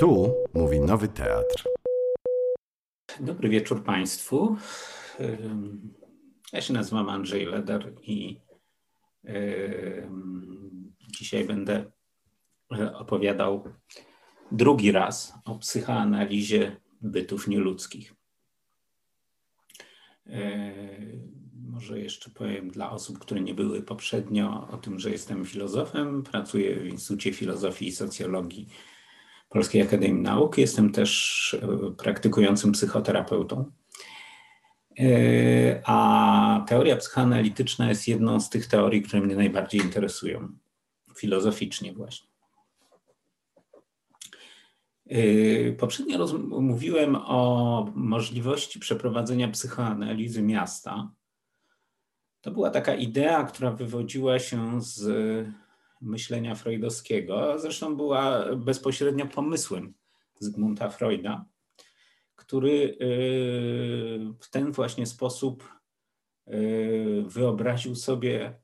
Tu mówi Nowy Teatr. Dobry wieczór Państwu. Ja się nazywam Andrzej Leder i dzisiaj będę opowiadał drugi raz o psychoanalizie bytów nieludzkich. Może jeszcze powiem dla osób, które nie były poprzednio o tym, że jestem filozofem. Pracuję w Instytucie Filozofii i Socjologii Polskiej Akademii Nauk. Jestem też e, praktykującym psychoterapeutą. E, a teoria psychoanalityczna jest jedną z tych teorii, które mnie najbardziej interesują, filozoficznie właśnie. E, poprzednio mówiłem o możliwości przeprowadzenia psychoanalizy miasta. To była taka idea, która wywodziła się z myślenia freudowskiego, zresztą była bezpośrednio pomysłem Zygmunta Freuda, który y, w ten właśnie sposób y, wyobraził sobie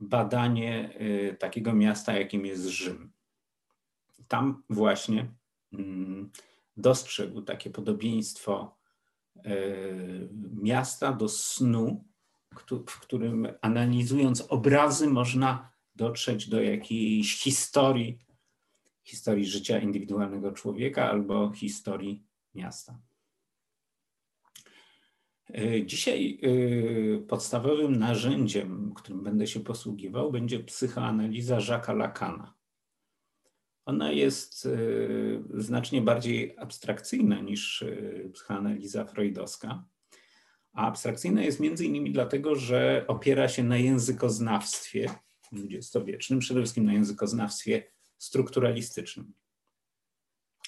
badanie y, takiego miasta, jakim jest Rzym. Tam właśnie mm, dostrzegł takie podobieństwo miasta do snu, w którym analizując obrazy można dotrzeć do jakiejś historii, historii życia indywidualnego człowieka albo historii miasta. E, dzisiaj e, podstawowym narzędziem, którym będę się posługiwał, będzie psychoanaliza Jacques'a Lacana. Ona jest e, znacznie bardziej abstrakcyjna niż psychoanaliza freudowska. A abstrakcyjna jest między innymi dlatego, że opiera się na językoznawstwie, dwudziestowiecznym, przede wszystkim na językoznawstwie strukturalistycznym.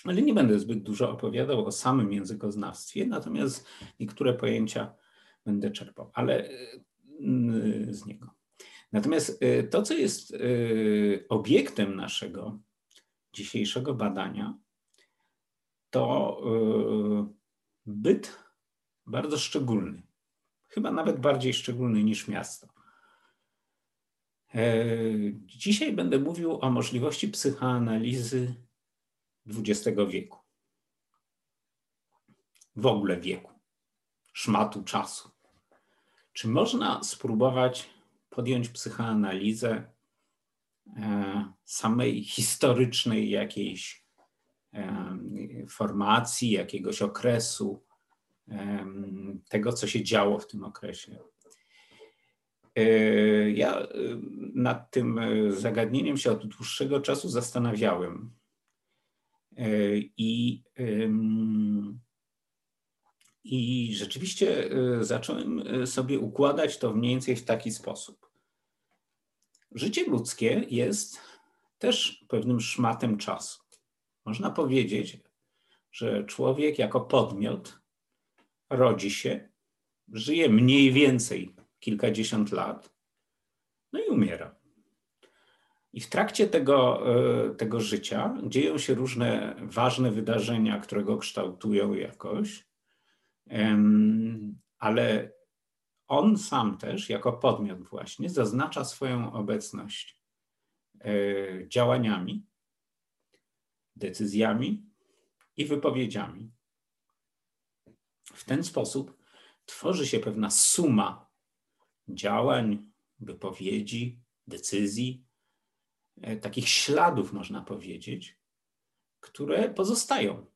Ale nie będę zbyt dużo opowiadał o samym językoznawstwie, natomiast niektóre pojęcia będę czerpał, ale y, z niego. Natomiast y, to, co jest y, obiektem naszego dzisiejszego badania, to byt bardzo szczególny, chyba nawet bardziej szczególny niż miasto. E, dzisiaj będę mówił o możliwości psychoanalizy XX wieku. W ogóle wieku, szmatu czasu. Czy można spróbować podjąć psychoanalizę e, samej historycznej jakiejś e, formacji, jakiegoś okresu, tego, co się działo w tym okresie? E, ja e, nad tym e, zagadnieniem się od dłuższego czasu zastanawiałem. I, i rzeczywiście zacząłem sobie układać to mniej więcej w taki sposób. Życie ludzkie jest też pewnym szmatem czasu. Można powiedzieć, że człowiek jako podmiot rodzi się, żyje mniej więcej kilkadziesiąt lat, no i umiera. I w trakcie tego, e, tego życia dzieją się różne ważne wydarzenia, które go kształtują jakoś, ale on sam też, jako podmiot, właśnie zaznacza swoją obecność e, działaniami, decyzjami i wypowiedziami. W ten sposób tworzy się pewna suma działań, wypowiedzi, decyzji, e, takich śladów, można powiedzieć, które pozostają.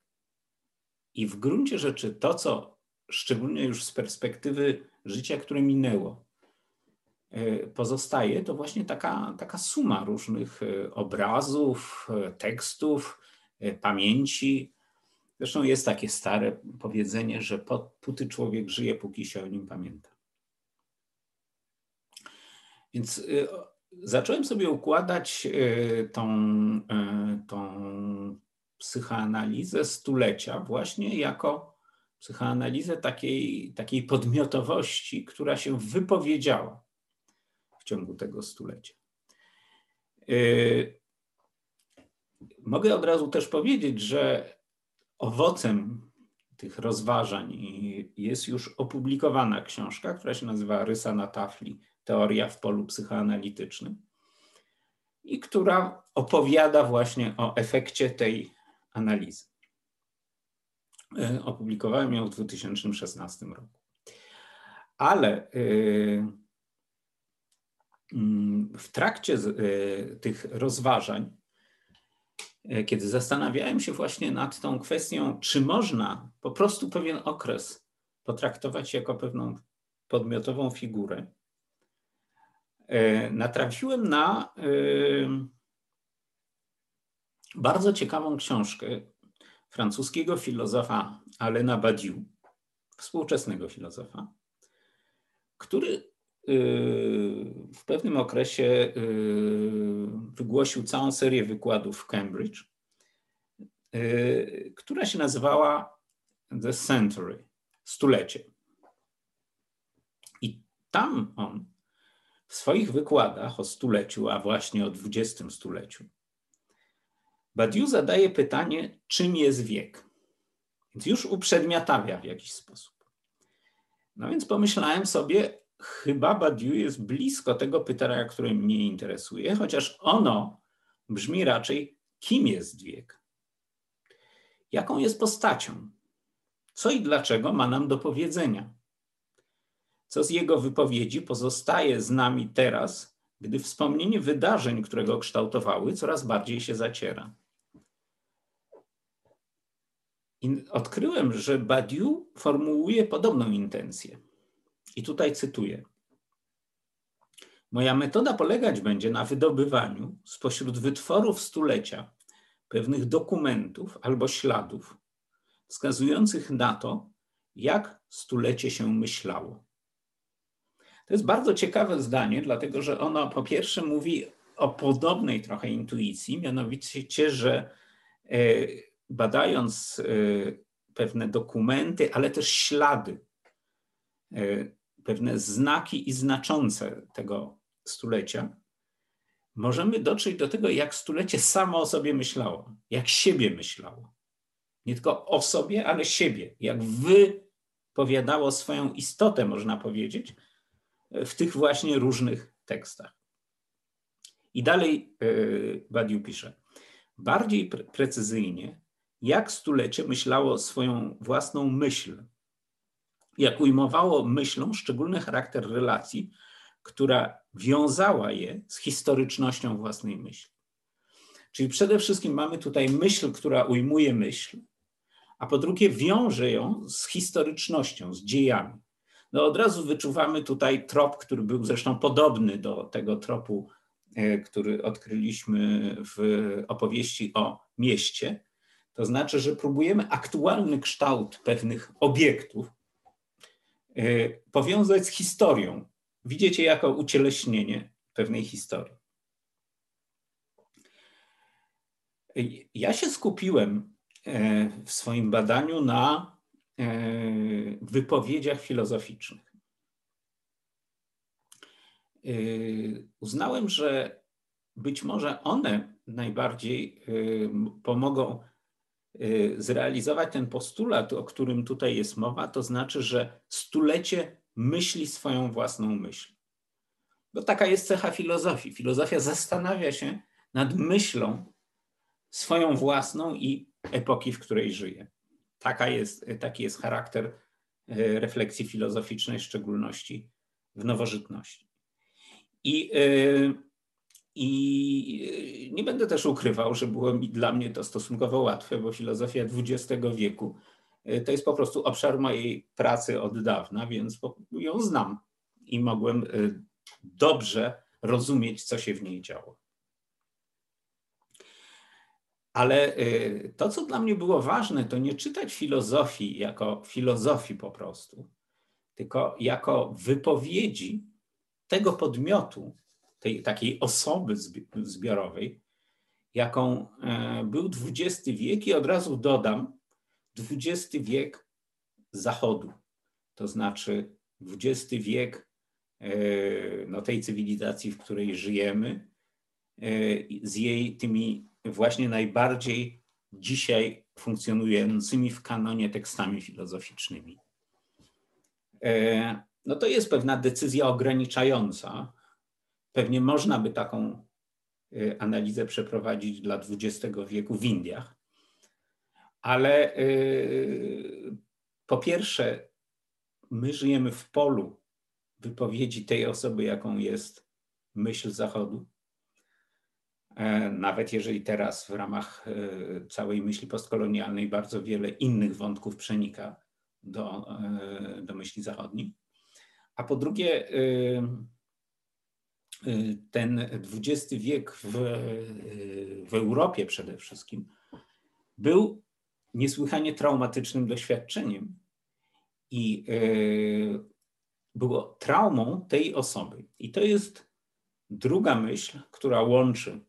I w gruncie rzeczy to, co szczególnie już z perspektywy życia, które minęło, e, pozostaje, to właśnie taka, taka suma różnych e, obrazów, tekstów, pamięci. Zresztą jest takie stare powiedzenie, że póty człowiek żyje, póki się o nim pamięta. Więc y, zacząłem sobie układać y, tą, y, tą psychoanalizę stulecia właśnie jako psychoanalizę takiej, takiej podmiotowości, która się wypowiedziała w ciągu tego stulecia. Mogę od razu też powiedzieć, że owocem tych rozważań jest już opublikowana książka, która się nazywa Rysa na tafli teoria w polu psychoanalitycznym i która opowiada właśnie o efekcie tej analizy. Opublikowałem ją w 2016 roku. Ale mm, w trakcie tych rozważań, kiedy zastanawiałem się właśnie nad tą kwestią, czy można po prostu pewien okres potraktować jako pewną podmiotową figurę, natrafiłem na bardzo ciekawą książkę francuskiego filozofa Alena Badiou, współczesnego filozofa, który y, w pewnym okresie wygłosił całą serię wykładów w Cambridge, która się nazywała The Century, stulecie. I tam on w swoich wykładach o stuleciu, a właśnie o dwudziestym stuleciu, Badiou zadaje pytanie, czym jest wiek. Więc już uprzedmiotawia w jakiś sposób. No więc pomyślałem sobie, chyba Badiou jest blisko tego pytania, które mnie interesuje, chociaż ono brzmi raczej, kim jest wiek? Jaką jest postacią? Co i dlaczego ma nam do powiedzenia? Co z jego wypowiedzi pozostaje z nami teraz, gdy wspomnienie wydarzeń, które go kształtowały, coraz bardziej się zaciera? I odkryłem, że Badiou formułuje podobną intencję. I tutaj cytuję. Moja metoda polegać będzie na wydobywaniu spośród wytworów stulecia pewnych dokumentów albo śladów wskazujących na to, jak stulecie się myślało. To jest bardzo ciekawe zdanie, dlatego że ono po pierwsze mówi o podobnej trochę intuicji, mianowicie, że e, badając y, pewne dokumenty, ale też ślady, y, pewne znaki i znaczące tego stulecia, możemy dotrzeć do tego, jak stulecie samo o sobie myślało, jak siebie myślało. Nie tylko o sobie, ale siebie, jak wypowiadało swoją istotę, można powiedzieć, w tych właśnie różnych tekstach. I dalej y, Badiu pisze. Bardziej pre precyzyjnie jak stulecie myślało swoją własną myśl, jak ujmowało myślą szczególny charakter relacji, która wiązała je z historycznością własnej myśli. Czyli przede wszystkim mamy tutaj myśl, która ujmuje myśl, a po drugie wiąże ją z historycznością, z dziejami. No od razu wyczuwamy tutaj trop, który był zresztą podobny do tego tropu, e, który odkryliśmy w opowieści o mieście, to znaczy, że próbujemy aktualny kształt pewnych obiektów e, powiązać z historią, widzieć je jako ucieleśnienie pewnej historii. Ja się skupiłem e, w swoim badaniu na wypowiedziach filozoficznych. Uznałem, że być może one najbardziej pomogą Y, zrealizować ten postulat, o którym tutaj jest mowa, to znaczy, że stulecie myśli swoją własną myśl. Bo taka jest cecha filozofii. Filozofia zastanawia się nad myślą swoją własną i epoki, w której żyje. Taka jest, taki jest charakter y, refleksji filozoficznej, w szczególności w nowożytności. I y, i nie będę też ukrywał, że było mi, dla mnie to stosunkowo łatwe, bo filozofia XX wieku e, to jest po prostu obszar mojej pracy od dawna, więc ją znam i mogłem e, dobrze rozumieć, co się w niej działo. Ale e, to, co dla mnie było ważne, to nie czytać filozofii jako filozofii po prostu, tylko jako wypowiedzi tego podmiotu, tej takiej osoby zbiorowej, jaką e, był XX wiek i od razu dodam XX wiek Zachodu, to znaczy XX wiek e, no, tej cywilizacji, w której żyjemy, e, z jej tymi właśnie najbardziej dzisiaj funkcjonującymi w kanonie tekstami filozoficznymi. No to jest pewna decyzja ograniczająca, Pewnie można by taką y, analizę przeprowadzić dla XX wieku w Indiach, Ale po pierwsze, my żyjemy w polu wypowiedzi tej osoby, jaką jest myśl Zachodu. E, nawet jeżeli teraz w ramach e, całej myśli postkolonialnej bardzo wiele innych wątków przenika do, e, do myśli zachodniej. A po drugie, ten XX wiek w, w Europie przede wszystkim był niesłychanie traumatycznym doświadczeniem i było traumą tej osoby. I to jest druga myśl, która łączy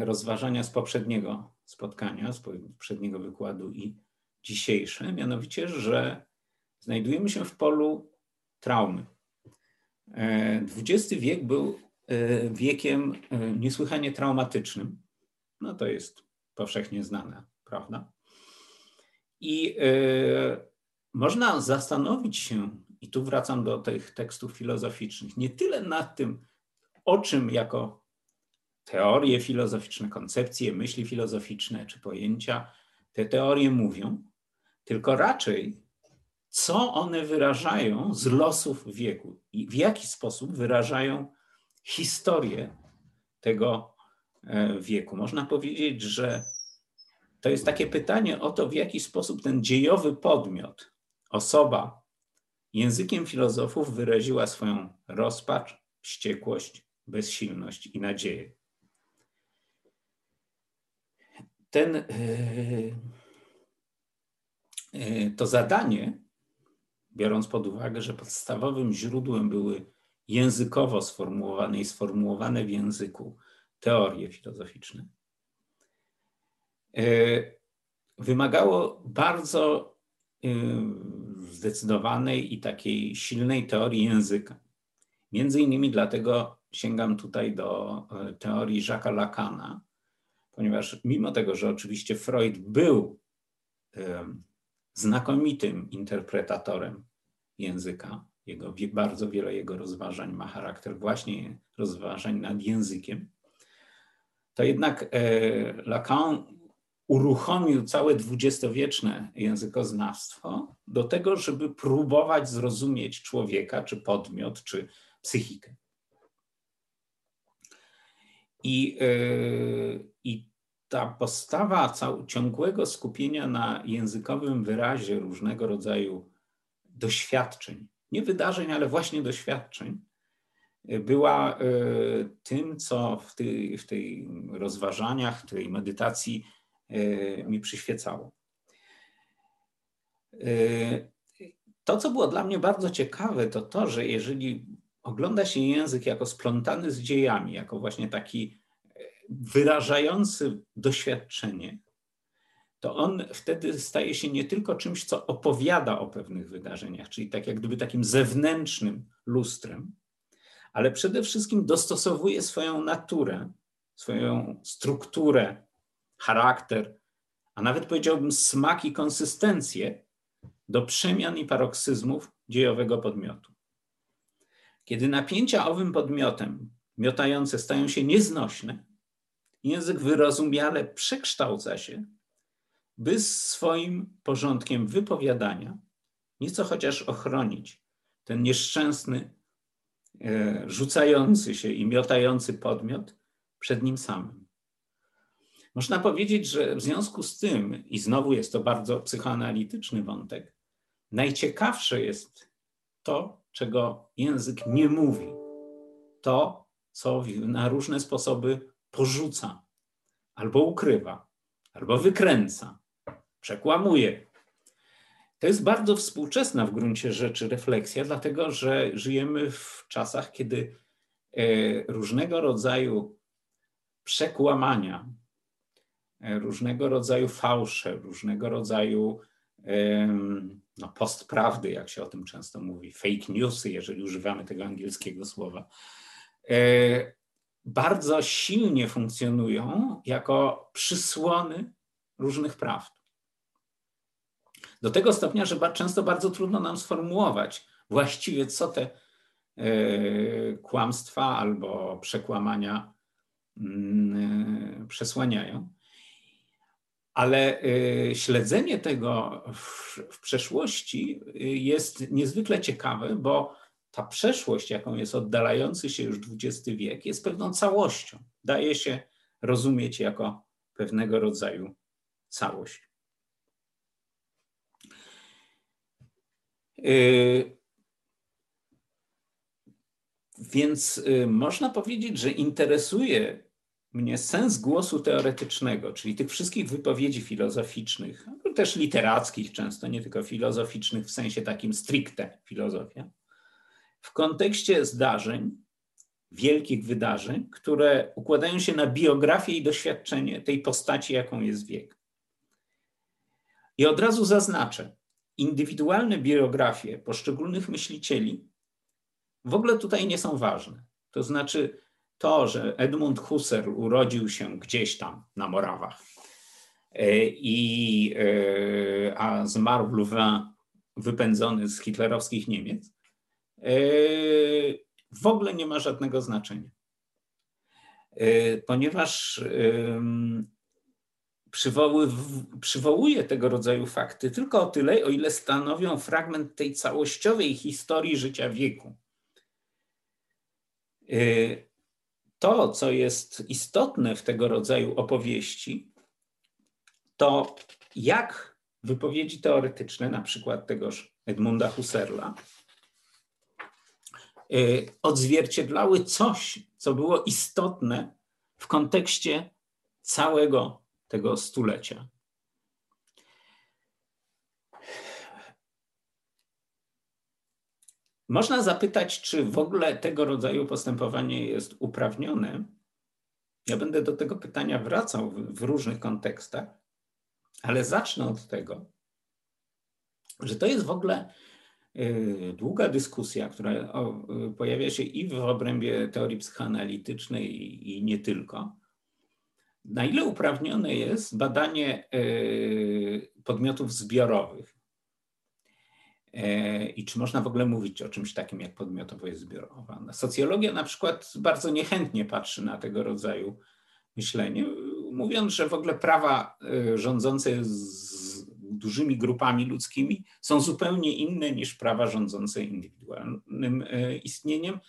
rozważania z poprzedniego spotkania, z poprzedniego wykładu i dzisiejsze, mianowicie, że znajdujemy się w polu traumy. XX e, wiek był e, wiekiem niesłychanie traumatycznym. No to jest powszechnie znane, prawda? I można zastanowić się, i tu wracam do tych tekstów filozoficznych, nie tyle nad tym, o czym jako teorie filozoficzne, koncepcje, myśli filozoficzne czy pojęcia te teorie mówią, tylko raczej co one wyrażają z losów wieku i w jaki sposób wyrażają historię tego e, wieku. Można powiedzieć, że to jest takie pytanie o to, w jaki sposób ten dziejowy podmiot, osoba, językiem filozofów wyraziła swoją rozpacz, wściekłość, bezsilność i nadzieję. Ten, e, e, to zadanie, biorąc pod uwagę, że podstawowym źródłem były językowo sformułowane i sformułowane w języku teorie filozoficzne, e, wymagało bardzo zdecydowanej i takiej silnej teorii języka. Między innymi dlatego sięgam tutaj do teorii Jacques'a Lacana, ponieważ mimo tego, że oczywiście Freud był znakomitym interpretatorem języka, jego, bardzo wiele jego rozważań ma charakter właśnie rozważań nad językiem, to jednak e, Lacan uruchomił całe dwudziestowieczne językoznawstwo do tego, żeby próbować zrozumieć człowieka, czy podmiot, czy psychikę. I, yy, i ta postawa cał, ciągłego skupienia na językowym wyrazie różnego rodzaju doświadczeń, nie wydarzeń, ale właśnie doświadczeń, była yy, tym, co w tej, w tej rozważaniach, w tej medytacji mi przyświecało. To, co było dla mnie bardzo ciekawe, to to, że jeżeli ogląda się język jako splątany z dziejami, jako właśnie taki e, wyrażający doświadczenie, to on wtedy staje się nie tylko czymś, co opowiada o pewnych wydarzeniach, czyli tak jak gdyby takim zewnętrznym lustrem, ale przede wszystkim dostosowuje swoją naturę, swoją strukturę, charakter, a nawet powiedziałbym smak i konsystencję do przemian i paroksyzmów dziejowego podmiotu. Kiedy napięcia owym podmiotem miotające stają się nieznośne, język wyrozumiale przekształca się, by swoim porządkiem wypowiadania nieco chociaż ochronić ten nieszczęsny, e, rzucający się i miotający podmiot przed nim samym. Można powiedzieć, że w związku z tym, i znowu jest to bardzo psychoanalityczny wątek, najciekawsze jest to, czego język nie mówi. To, co na różne sposoby porzuca, albo ukrywa, albo wykręca, przekłamuje. To jest bardzo współczesna w gruncie rzeczy refleksja, dlatego że żyjemy w czasach, kiedy e, różnego rodzaju przekłamania, e, różnego rodzaju fałsze, różnego rodzaju no, postprawdy, jak się o tym często mówi, fake newsy, jeżeli używamy tego angielskiego słowa, e, bardzo silnie funkcjonują jako przysłony różnych prawd. Do tego stopnia, że często bardzo trudno nam sformułować właściwie, co te e, kłamstwa albo przekłamania mm, e, przesłaniają. Ale śledzenie tego w, przeszłości jest niezwykle ciekawe, bo ta przeszłość, jaką jest oddalający się już XX wiek, jest pewną całością. Daje się rozumieć jako pewnego rodzaju całość. Y, więc y, można powiedzieć, że interesuje mnie sens głosu teoretycznego, czyli tych wszystkich wypowiedzi filozoficznych, też literackich często, nie tylko filozoficznych w sensie takim stricte filozofia, w kontekście zdarzeń, wielkich wydarzeń, które układają się na biografię i doświadczenie tej postaci, jaką jest wiek. I od razu zaznaczę, indywidualne biografie poszczególnych myślicieli w ogóle tutaj nie są ważne. To znaczy to, że Edmund Husserl urodził się gdzieś tam na Morawach e, i, e, a zmarł w Louvain wypędzony z hitlerowskich Niemiec, e, w ogóle nie ma żadnego znaczenia. Ponieważ przywołuje tego rodzaju fakty tylko o tyle, o ile stanowią fragment tej całościowej historii życia wieku. To, co jest istotne w tego rodzaju opowieści, to jak wypowiedzi teoretyczne, na przykład tegoż Edmunda Husserla, y, odzwierciedlały coś, co było istotne w kontekście całego tego stulecia. Można zapytać, czy w ogóle tego rodzaju postępowanie jest uprawnione. Ja będę do tego pytania wracał w, w różnych kontekstach, ale zacznę od tego, że to jest w ogóle y, długa dyskusja, która y, pojawia się i w obrębie teorii psychoanalitycznej, i nie tylko, na ile uprawnione jest badanie e, podmiotów zbiorowych? E, I czy można w ogóle mówić o czymś takim jak podmiotowość zbiorowa? Socjologia na przykład bardzo niechętnie patrzy na tego rodzaju myślenie, mówiąc, że w ogóle prawa e, rządzące z dużymi grupami ludzkimi są zupełnie inne niż prawa rządzące indywidualnym istnieniem.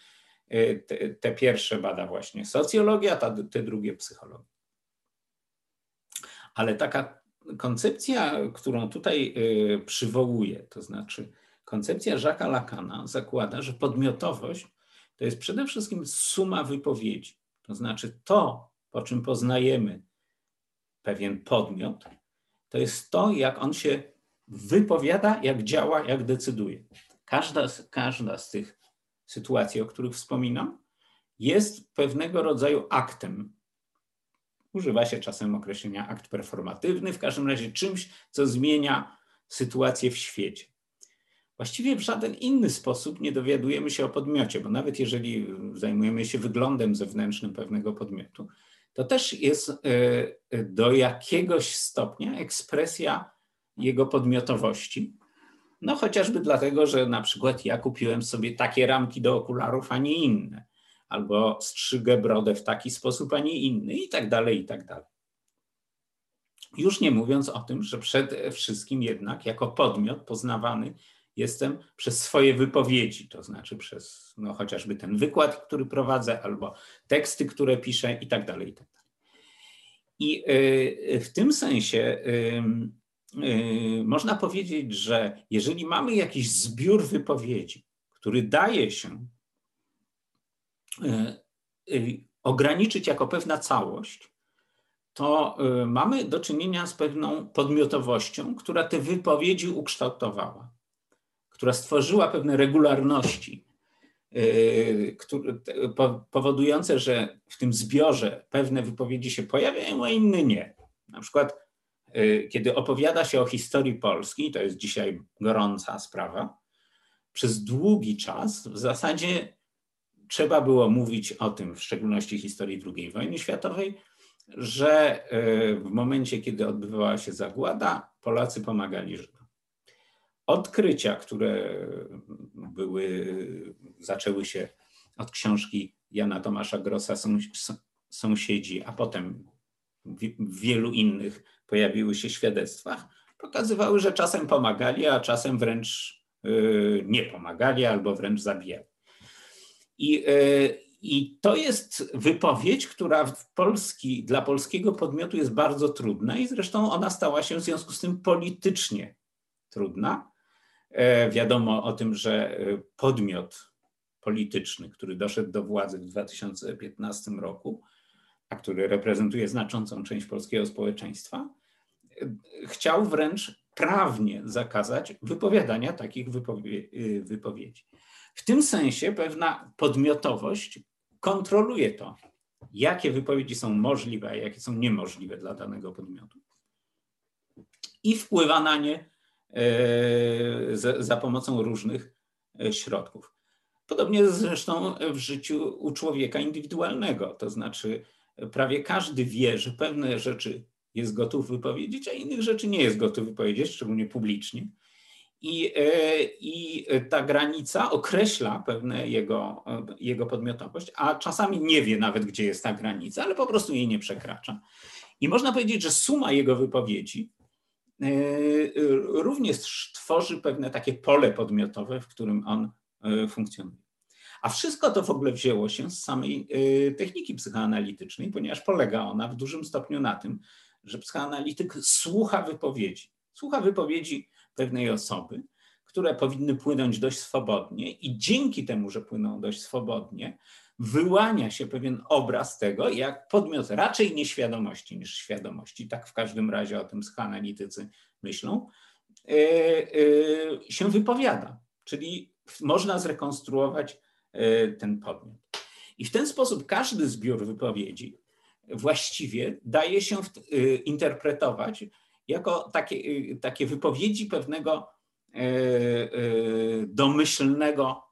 Te, te pierwsze bada właśnie socjologia, te drugie psychologia. Ale taka koncepcja, którą tutaj y, przywołuję, to znaczy koncepcja Jacques'a Lacana zakłada, że podmiotowość to jest przede wszystkim suma wypowiedzi. To znaczy to, po czym poznajemy pewien podmiot, to jest to, jak on się wypowiada, jak działa, jak decyduje. Każda, każda z tych sytuacji, o których wspominam, jest pewnego rodzaju aktem, Używa się czasem określenia akt performatywny, w każdym razie czymś, co zmienia sytuację w świecie. Właściwie w żaden inny sposób nie dowiadujemy się o podmiocie, bo nawet jeżeli zajmujemy się wyglądem zewnętrznym pewnego podmiotu, to też jest e, do jakiegoś stopnia ekspresja jego podmiotowości. No chociażby dlatego, że na przykład ja kupiłem sobie takie ramki do okularów, a nie inne albo strzygę brodę w taki sposób, a nie inny i tak dalej, i tak dalej. Już nie mówiąc o tym, że przede wszystkim jednak jako podmiot poznawany jestem przez swoje wypowiedzi, to znaczy przez no, chociażby ten wykład, który prowadzę, albo teksty, które piszę i tak dalej, i tak dalej. I y, w tym sensie y, y, można powiedzieć, że jeżeli mamy jakiś zbiór wypowiedzi, który daje się ograniczyć jako pewna całość, to e, mamy do czynienia z pewną podmiotowością, która te wypowiedzi ukształtowała, która stworzyła pewne regularności, powodujące, że w tym zbiorze pewne wypowiedzi się pojawiają, a inne nie. Na przykład, kiedy opowiada się o historii Polski, to jest dzisiaj gorąca sprawa, przez długi czas w zasadzie trzeba było mówić o tym, w szczególności historii II wojny światowej, że e, w momencie, kiedy odbywała się zagłada, Polacy pomagali Żydom. Odkrycia, które były, zaczęły się od książki Jana Tomasza Grossa Sąsiedzi, a potem w wielu innych pojawiły się świadectwach, pokazywały, że czasem pomagali, a czasem wręcz y, nie pomagali albo wręcz zabijali. I, y, I to jest wypowiedź, która Polski, dla polskiego podmiotu jest bardzo trudna i zresztą ona stała się w związku z tym politycznie trudna. E, wiadomo o tym, że e, podmiot polityczny, który doszedł do władzy w 2015 roku, a który reprezentuje znaczącą część polskiego społeczeństwa, e, chciał wręcz prawnie zakazać wypowiadania takich wypowiedzi. W tym sensie pewna podmiotowość kontroluje to, jakie wypowiedzi są możliwe, a jakie są niemożliwe dla danego podmiotu. I wpływa na nie E, za pomocą różnych e, środków. Podobnie zresztą w życiu u człowieka indywidualnego, to znaczy prawie każdy wie, że pewne rzeczy jest gotów wypowiedzieć, a innych rzeczy nie jest gotów wypowiedzieć, szczególnie publicznie. I, e, I ta granica określa pewne jego, jego podmiotowość, a czasami nie wie nawet, gdzie jest ta granica, ale po prostu jej nie przekracza. I można powiedzieć, że suma jego wypowiedzi E, również tworzy pewne takie pole podmiotowe, w którym on e, funkcjonuje. A wszystko to w ogóle wzięło się z samej techniki psychoanalitycznej, ponieważ polega ona w dużym stopniu na tym, że psychoanalityk słucha wypowiedzi. Słucha wypowiedzi pewnej osoby, które powinny płynąć dość swobodnie, i dzięki temu, że płyną dość swobodnie, wyłania się pewien obraz tego, jak podmiot raczej nieświadomości niż świadomości, tak w każdym razie o tym psychoanalitycy myślą, e, e, się wypowiada. Czyli można zrekonstruować e, ten podmiot. I w ten sposób każdy zbiór wypowiedzi właściwie daje się interpretować jako takie, takie wypowiedzi pewnego domyślnego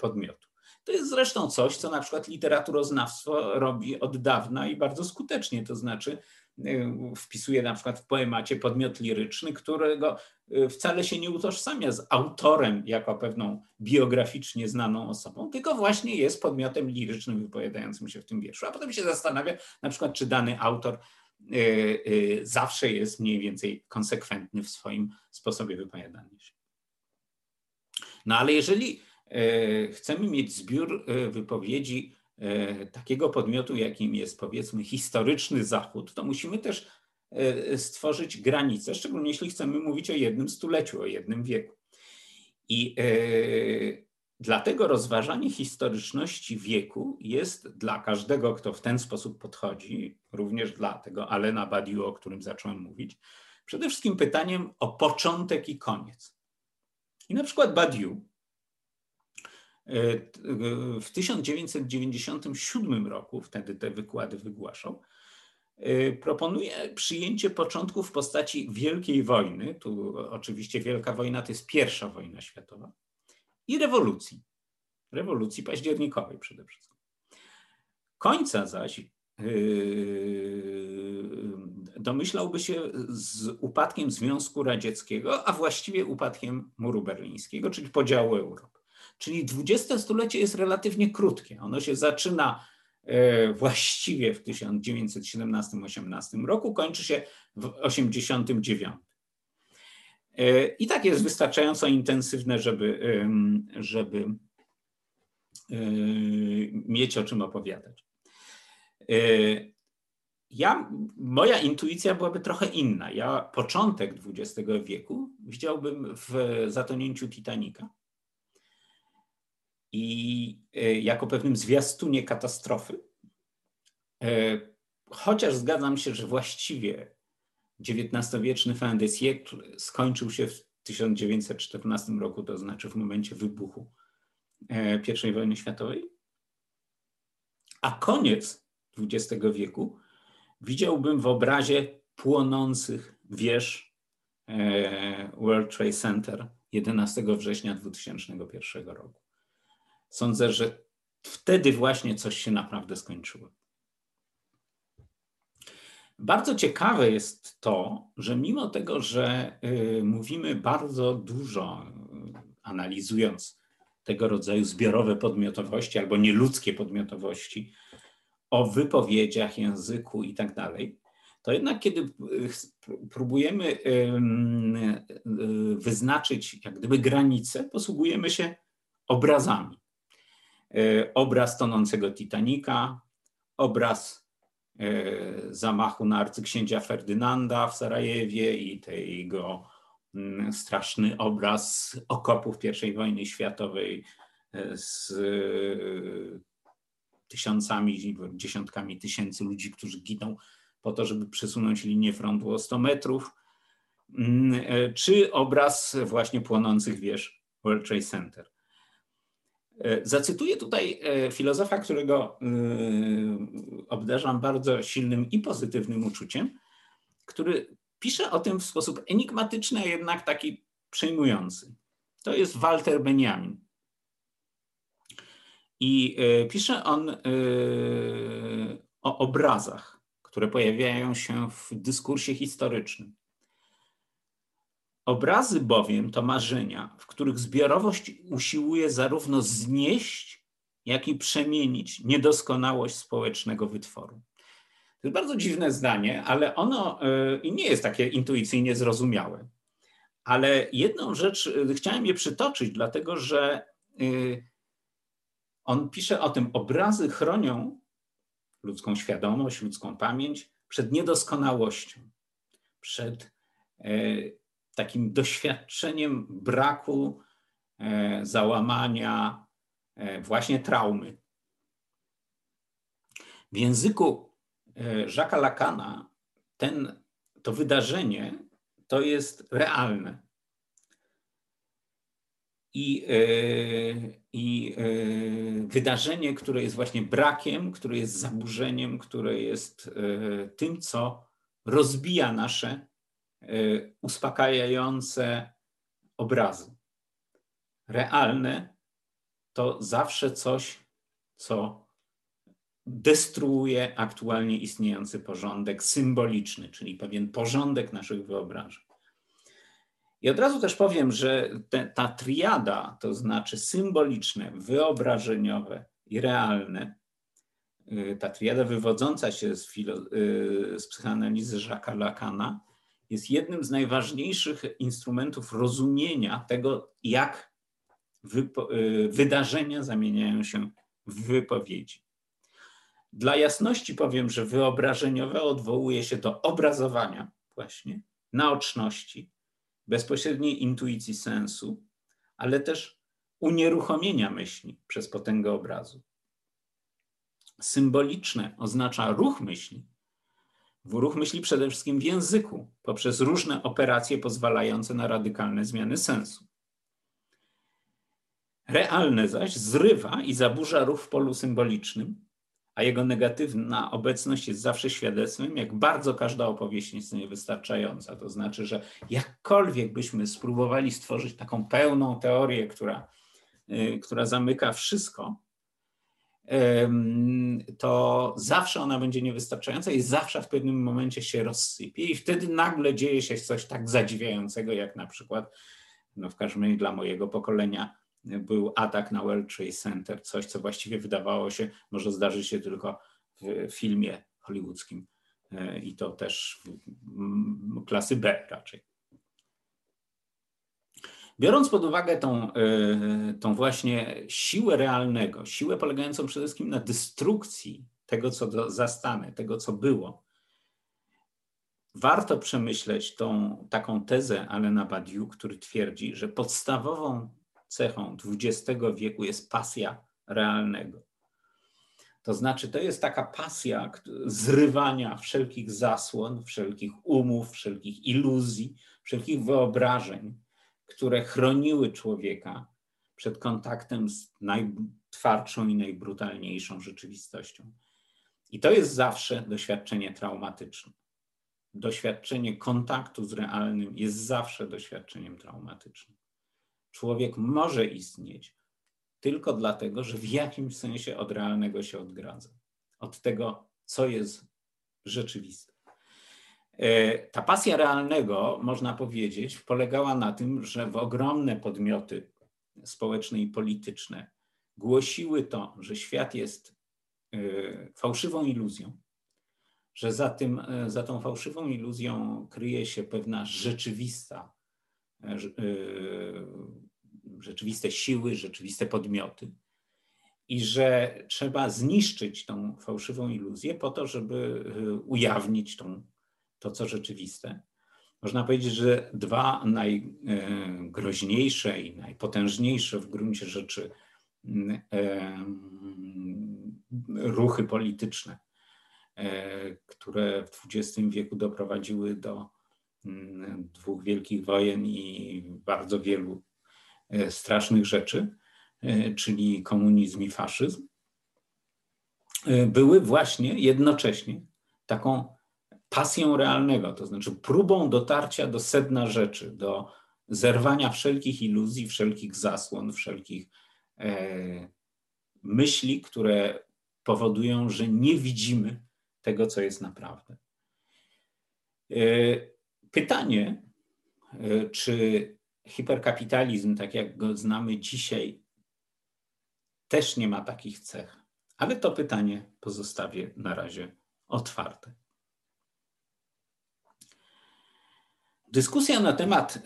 podmiotu. To jest zresztą coś, co na przykład literaturoznawstwo robi od dawna i bardzo skutecznie, to znaczy y, wpisuje na przykład w poemacie podmiot liryczny, którego y, wcale się nie utożsamia z autorem jako pewną biograficznie znaną osobą, tylko właśnie jest podmiotem lirycznym wypowiadającym się w tym wierszu. A potem się zastanawia na przykład, czy dany autor y, zawsze jest mniej więcej konsekwentny w swoim sposobie wypowiadania się. No ale jeżeli E, chcemy mieć zbiór wypowiedzi takiego podmiotu, jakim jest powiedzmy historyczny Zachód, to musimy też stworzyć granice, szczególnie jeśli chcemy mówić o jednym stuleciu, o jednym wieku. I dlatego rozważanie historyczności wieku jest dla każdego, kto w ten sposób podchodzi, również dla tego Alena Badiou, o którym zacząłem mówić, przede wszystkim pytaniem o początek i koniec. I na przykład Badiou w 1997 roku, wtedy te wykłady wygłaszał, e, proponuje przyjęcie początków w postaci Wielkiej Wojny, tu oczywiście Wielka Wojna to jest pierwsza wojna światowa, i rewolucji, rewolucji październikowej przede wszystkim. Końca zaś e, domyślałby się z upadkiem Związku Radzieckiego, a właściwie upadkiem muru berlińskiego, czyli podziału Europy. Czyli XX stulecie jest relatywnie krótkie. Ono się zaczyna e, właściwie w 1917-18 roku, kończy się w 1989. E, I tak jest wystarczająco intensywne, żeby, żeby e, mieć o czym opowiadać. Ja, moja intuicja byłaby trochę inna. Ja początek XX wieku widziałbym w zatonięciu Titanica i e, jako pewnym zwiastunie katastrofy. E, chociaż zgadzam się, że właściwie XIX-wieczny fin skończył się w 1914 roku, to znaczy w momencie wybuchu e, I wojny światowej, a koniec XX wieku widziałbym w obrazie płonących wież World Trade Center 11 września 2001 roku sądzę, że wtedy właśnie coś się naprawdę skończyło. Bardzo ciekawe jest to, że mimo tego, że y, mówimy bardzo dużo, y, analizując tego rodzaju zbiorowe podmiotowości albo nieludzkie podmiotowości, o wypowiedziach, języku i tak dalej, to jednak kiedy próbujemy wyznaczyć jak gdyby granice, posługujemy się obrazami. Obraz tonącego Titanika, obraz zamachu na arcyksięcia Ferdynanda w Sarajewie i tego Mm, straszny obraz okopów I wojny światowej e, z e, tysiącami, dziesiątkami tysięcy ludzi, którzy giną po to, żeby przesunąć linię frontu o 100 metrów, mm, e, czy obraz właśnie płonących wież World Trade Center. Zacytuję tutaj filozofa, którego obdarzam bardzo silnym i pozytywnym uczuciem, który Pisze o tym w sposób enigmatyczny, a jednak taki przejmujący. To jest Walter Benjamin. I e, pisze on e, o obrazach, które pojawiają się w dyskursie historycznym. Obrazy bowiem to marzenia, w których zbiorowość usiłuje zarówno znieść, jak i przemienić niedoskonałość społecznego wytworu. To jest bardzo dziwne zdanie, ale ono y, nie jest takie intuicyjnie zrozumiałe. Ale jedną rzecz y, chciałem je przytoczyć, dlatego że y, on pisze o tym, obrazy chronią ludzką świadomość, ludzką pamięć przed niedoskonałością, przed takim doświadczeniem braku, załamania, właśnie traumy. W języku E, Jacques'a Lacana ten, to wydarzenie to jest realne. I, e, i e, wydarzenie, które jest właśnie brakiem, które jest zaburzeniem, które jest tym, co rozbija nasze uspokajające obrazy. Realne to zawsze coś, co destruuje aktualnie istniejący porządek symboliczny, czyli pewien porządek naszych wyobrażeń. I od razu też powiem, że te, ta triada, to znaczy symboliczne, wyobrażeniowe i realne, y, ta triada wywodząca się z, y, z psychoanalizy Jacques'a Lacana, jest jednym z najważniejszych instrumentów rozumienia tego, jak y, wydarzenia zamieniają się w wypowiedzi. Dla jasności powiem, że wyobrażeniowe odwołuje się do obrazowania właśnie, naoczności, bezpośredniej intuicji sensu, ale też unieruchomienia myśli przez potęgę obrazu. Symboliczne oznacza ruch myśli. Ruch myśli przede wszystkim w języku, poprzez różne operacje pozwalające na radykalne zmiany sensu. Realne zaś zrywa i zaburza ruch w polu symbolicznym, a jego negatywna obecność jest zawsze świadectwem, jak bardzo każda opowieść jest niewystarczająca. To znaczy, że jakkolwiek byśmy spróbowali stworzyć taką pełną teorię, która, y, która zamyka wszystko, to zawsze ona będzie niewystarczająca i zawsze w pewnym momencie się rozsypie i wtedy nagle dzieje się coś tak zadziwiającego, jak na przykład, no w każdym razie dla mojego pokolenia, był atak na World Trade Center, coś, co właściwie wydawało się, może zdarzyć się tylko w filmie hollywoodzkim e, i to też klasy B raczej. Biorąc pod uwagę tą, e, tą właśnie siłę realnego, siłę polegającą przede wszystkim na destrukcji tego, co zastane, tego, co było, warto przemyśleć tą taką tezę Alena Badiou, który twierdzi, że podstawową cechą XX wieku jest pasja realnego. To znaczy, to jest taka pasja zrywania wszelkich zasłon, wszelkich umów, wszelkich iluzji, wszelkich wyobrażeń, które chroniły człowieka przed kontaktem z najtwardszą i najbrutalniejszą rzeczywistością. I to jest zawsze doświadczenie traumatyczne. Doświadczenie kontaktu z realnym jest zawsze doświadczeniem traumatycznym człowiek może istnieć tylko dlatego, że w jakimś sensie od realnego się odgradza, od tego, co jest rzeczywiste. E, ta pasja realnego, można powiedzieć, polegała na tym, że w ogromne podmioty społeczne i polityczne głosiły to, że świat jest e, fałszywą iluzją, że za, tym, za tą fałszywą iluzją kryje się pewna rzeczywista, rzeczywiste siły, rzeczywiste podmioty i że trzeba zniszczyć tą fałszywą iluzję po to, żeby ujawnić tą, to, co rzeczywiste. Można powiedzieć, że dwa najgroźniejsze i najpotężniejsze w gruncie rzeczy mm, ruchy polityczne, e, które w XX wieku doprowadziły do mm, dwóch wielkich wojen i bardzo wielu e, strasznych rzeczy, e, czyli komunizm i faszyzm, były właśnie jednocześnie taką pasją realnego, to znaczy próbą dotarcia do sedna rzeczy, do zerwania wszelkich iluzji, wszelkich zasłon, wszelkich e, myśli, które powodują, że nie widzimy tego, co jest naprawdę. E, pytanie, e, czy hiperkapitalizm, tak jak go znamy dzisiaj, też nie ma takich cech, ale to pytanie pozostawię na razie otwarte. Dyskusja na temat y,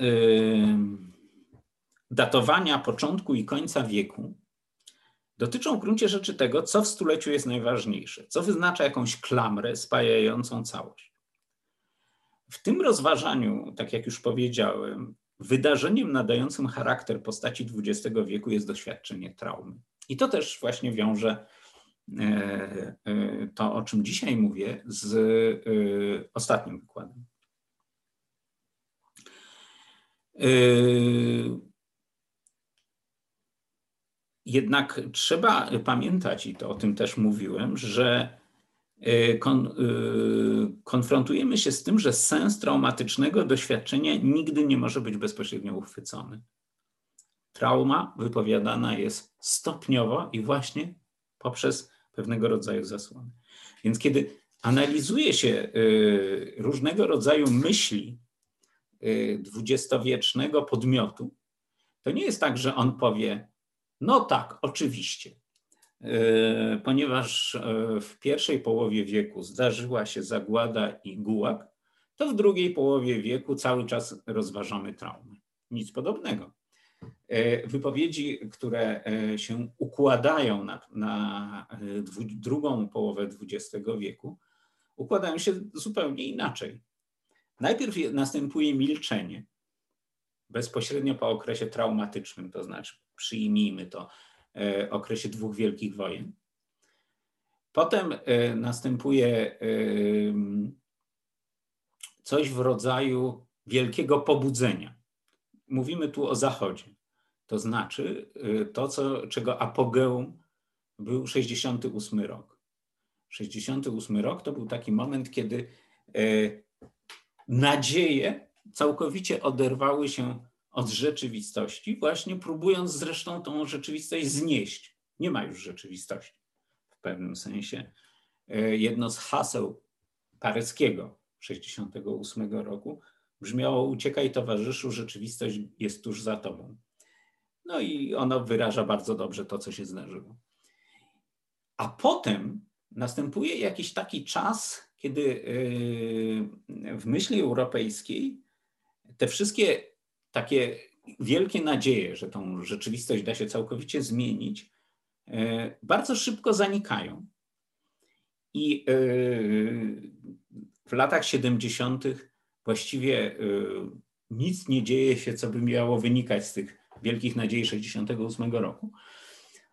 datowania początku i końca wieku dotyczą w gruncie rzeczy tego, co w stuleciu jest najważniejsze, co wyznacza jakąś klamrę spajającą całość. W tym rozważaniu, tak jak już powiedziałem, wydarzeniem nadającym charakter postaci XX wieku jest doświadczenie traumy. I to też właśnie wiąże e, e, to, o czym dzisiaj mówię, z ostatnim wykładem. Yy, jednak trzeba pamiętać, i to o tym też mówiłem, że yy, kon, yy, konfrontujemy się z tym, że sens traumatycznego doświadczenia nigdy nie może być bezpośrednio uchwycony. Trauma wypowiadana jest stopniowo i właśnie poprzez pewnego rodzaju zasłony. Więc kiedy analizuje się różnego rodzaju myśli dwudziestowiecznego podmiotu, to nie jest tak, że on powie, no tak, oczywiście, e, ponieważ e, w pierwszej połowie wieku zdarzyła się zagłada i gułag, to w drugiej połowie wieku cały czas rozważamy traumy. Nic podobnego. Wypowiedzi, które się układają na, na drugą połowę XX wieku, układają się zupełnie inaczej. Najpierw następuje milczenie, bezpośrednio po okresie traumatycznym, to znaczy przyjmijmy to, e, okresie dwóch wielkich wojen. Potem e, następuje coś w rodzaju wielkiego pobudzenia. Mówimy tu o Zachodzie. To znaczy e, to, co, czego apogeum był 68 rok. 68 rok to był taki moment, kiedy nadzieje całkowicie oderwały się od rzeczywistości, właśnie próbując zresztą tą rzeczywistość znieść. Nie ma już rzeczywistości w pewnym sensie. E, jedno z haseł paryskiego 68 roku brzmiało uciekaj towarzyszu, rzeczywistość jest tuż za tobą. No i ono wyraża bardzo dobrze to, co się zdarzyło. A potem następuje jakiś taki czas, kiedy y, w myśli europejskiej te wszystkie takie wielkie nadzieje, że tą rzeczywistość da się całkowicie zmienić, y, bardzo szybko zanikają. I y, w latach 70. właściwie nic nie dzieje się, co by miało wynikać z tych wielkich nadziei 68 roku.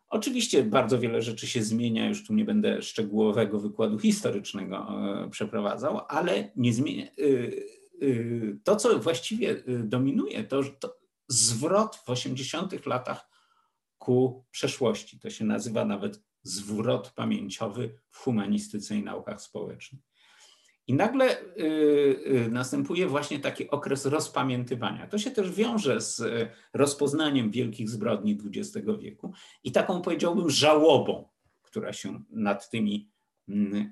Oczywiście bardzo wiele rzeczy się zmienia, już tu nie będę szczegółowego wykładu historycznego e, przeprowadzał, ale nie zmienia. E, e, to, co właściwie dominuje, to, to zwrot w 80 latach ku przeszłości. To się nazywa nawet zwrot pamięciowy w humanistyce i naukach społecznych. I nagle y, y, następuje właśnie taki okres rozpamiętywania. To się też wiąże z y, rozpoznaniem wielkich zbrodni XX wieku i taką powiedziałbym żałobą, która się nad tymi mm,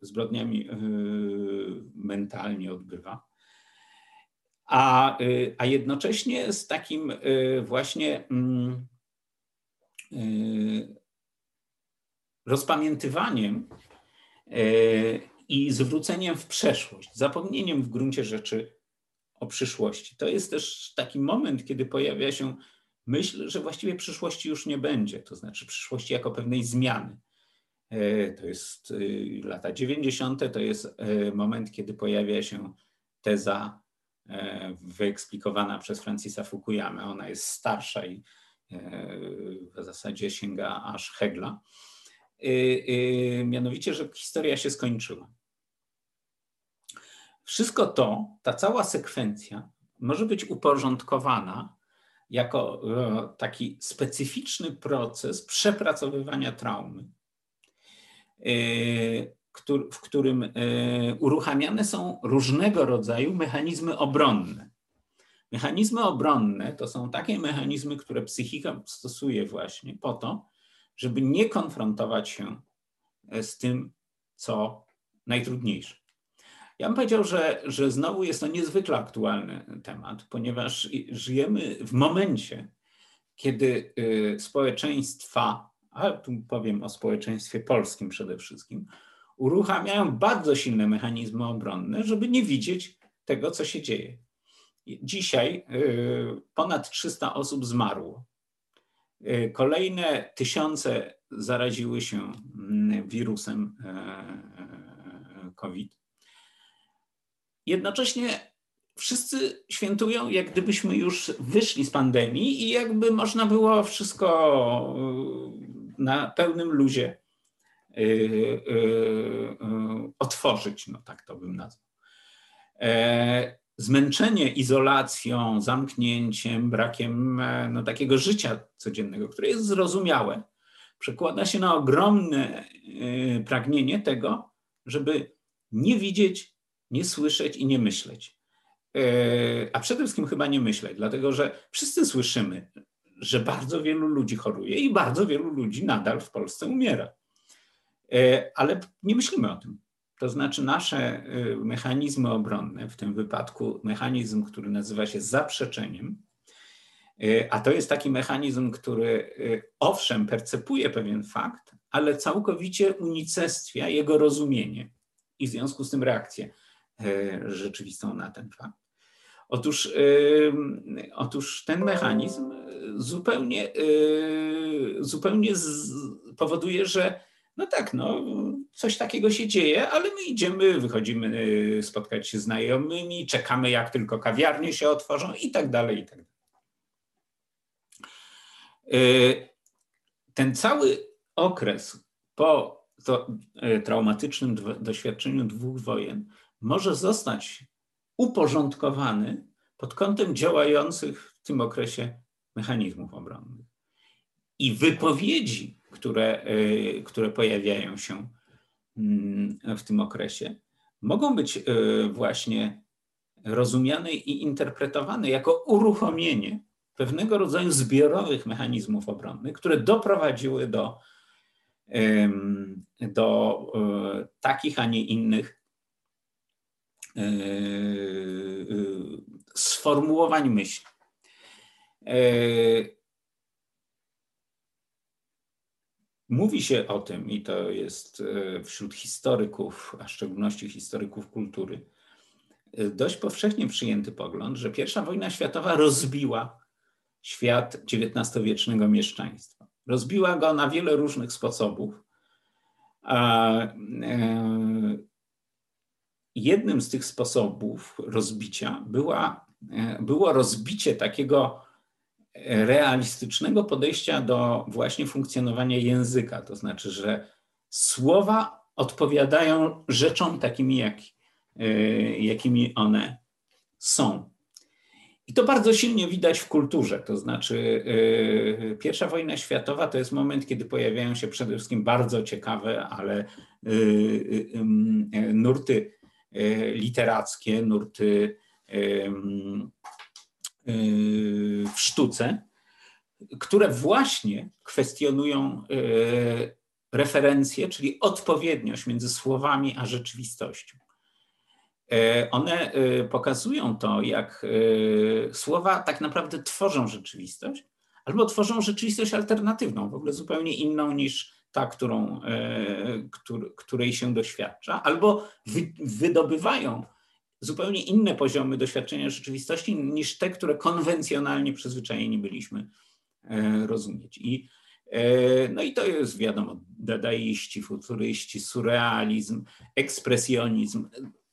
zbrodniami mentalnie odbywa. A, a jednocześnie z takim właśnie mm, rozpamiętywaniem i zwróceniem w przeszłość, zapomnieniem w gruncie rzeczy o przyszłości. To jest też taki moment, kiedy pojawia się myśl, że właściwie przyszłości już nie będzie, to znaczy przyszłości jako pewnej zmiany. E, to jest e, lata 90., to jest e, moment, kiedy pojawia się teza wyeksplikowana przez Francisa Fukuyama. Ona jest starsza i w zasadzie sięga aż Hegla. Mianowicie, że historia się skończyła. Wszystko to, ta cała sekwencja może być uporządkowana jako taki specyficzny proces przepracowywania traumy Y, w którym y, uruchamiane są różnego rodzaju mechanizmy obronne. Mechanizmy obronne to są takie mechanizmy, które psychika stosuje właśnie po to, żeby nie konfrontować się e, z tym, co najtrudniejsze. Ja bym powiedział, że, że znowu jest to niezwykle aktualny temat, ponieważ żyjemy w momencie, kiedy y, społeczeństwa ale tu powiem o społeczeństwie polskim przede wszystkim, uruchamiają bardzo silne mechanizmy obronne, żeby nie widzieć tego, co się dzieje. Dzisiaj y, ponad 300 osób zmarło. Y, kolejne tysiące zaraziły się mm, wirusem y, COVID. Jednocześnie wszyscy świętują, jak gdybyśmy już wyszli z pandemii i jakby można było wszystko na pełnym luzie y, y, y, otworzyć, no tak to bym nazwał. E, zmęczenie izolacją, zamknięciem, brakiem e, no, takiego życia codziennego, które jest zrozumiałe, przekłada się na ogromne pragnienie tego, żeby nie widzieć, nie słyszeć i nie myśleć. E, a przede wszystkim chyba nie myśleć, dlatego że wszyscy słyszymy, że bardzo wielu ludzi choruje i bardzo wielu ludzi nadal w Polsce umiera. E, ale nie myślimy o tym. To znaczy, nasze e, mechanizmy obronne, w tym wypadku mechanizm, który nazywa się zaprzeczeniem, e, a to jest taki mechanizm, który owszem percepuje pewien fakt, ale całkowicie unicestwia jego rozumienie i w związku z tym reakcję rzeczywistą na ten fakt. Otóż, otóż ten mechanizm zupełnie, y, zupełnie powoduje, że no tak, no, coś takiego się dzieje, ale my idziemy, wychodzimy y, spotkać się z znajomymi, czekamy jak tylko kawiarnie się otworzą i tak dalej, i tak dalej. Y, ten cały okres po traumatycznym doświadczeniu dwóch wojen może zostać uporządkowany pod kątem działających w tym okresie mechanizmów obronnych. I wypowiedzi, które, y, które pojawiają się w tym okresie, mogą być y, właśnie rozumiane i interpretowane jako uruchomienie pewnego rodzaju zbiorowych mechanizmów obronnych, które doprowadziły do, do y, takich, a nie innych sformułowań myśli. E, mówi się o tym, i to jest e, wśród historyków, a w szczególności historyków kultury, e, dość powszechnie przyjęty pogląd, że I wojna światowa rozbiła świat XIX-wiecznego mieszczaństwa. Rozbiła go na wiele różnych sposobów. A jednym z tych sposobów rozbicia była, było rozbicie takiego realistycznego podejścia do właśnie funkcjonowania języka. To znaczy, że słowa odpowiadają rzeczom takimi, jak, e, jakimi one są. I to bardzo silnie widać w kulturze. To znaczy, e, pierwsza wojna światowa to jest moment, kiedy pojawiają się przede wszystkim bardzo ciekawe, ale e, nurty literackie, nurty Y, w sztuce, które właśnie kwestionują y, referencje, czyli odpowiedniość między słowami a rzeczywistością. Y, one pokazują to, jak słowa tak naprawdę tworzą rzeczywistość, albo tworzą rzeczywistość alternatywną, w ogóle zupełnie inną niż ta, którą, której się doświadcza, albo wydobywają zupełnie inne poziomy doświadczenia rzeczywistości niż te, które konwencjonalnie przyzwyczajeni byliśmy rozumieć. I E, no i to jest wiadomo, dadaiści, futuryści, surrealizm, ekspresjonizm.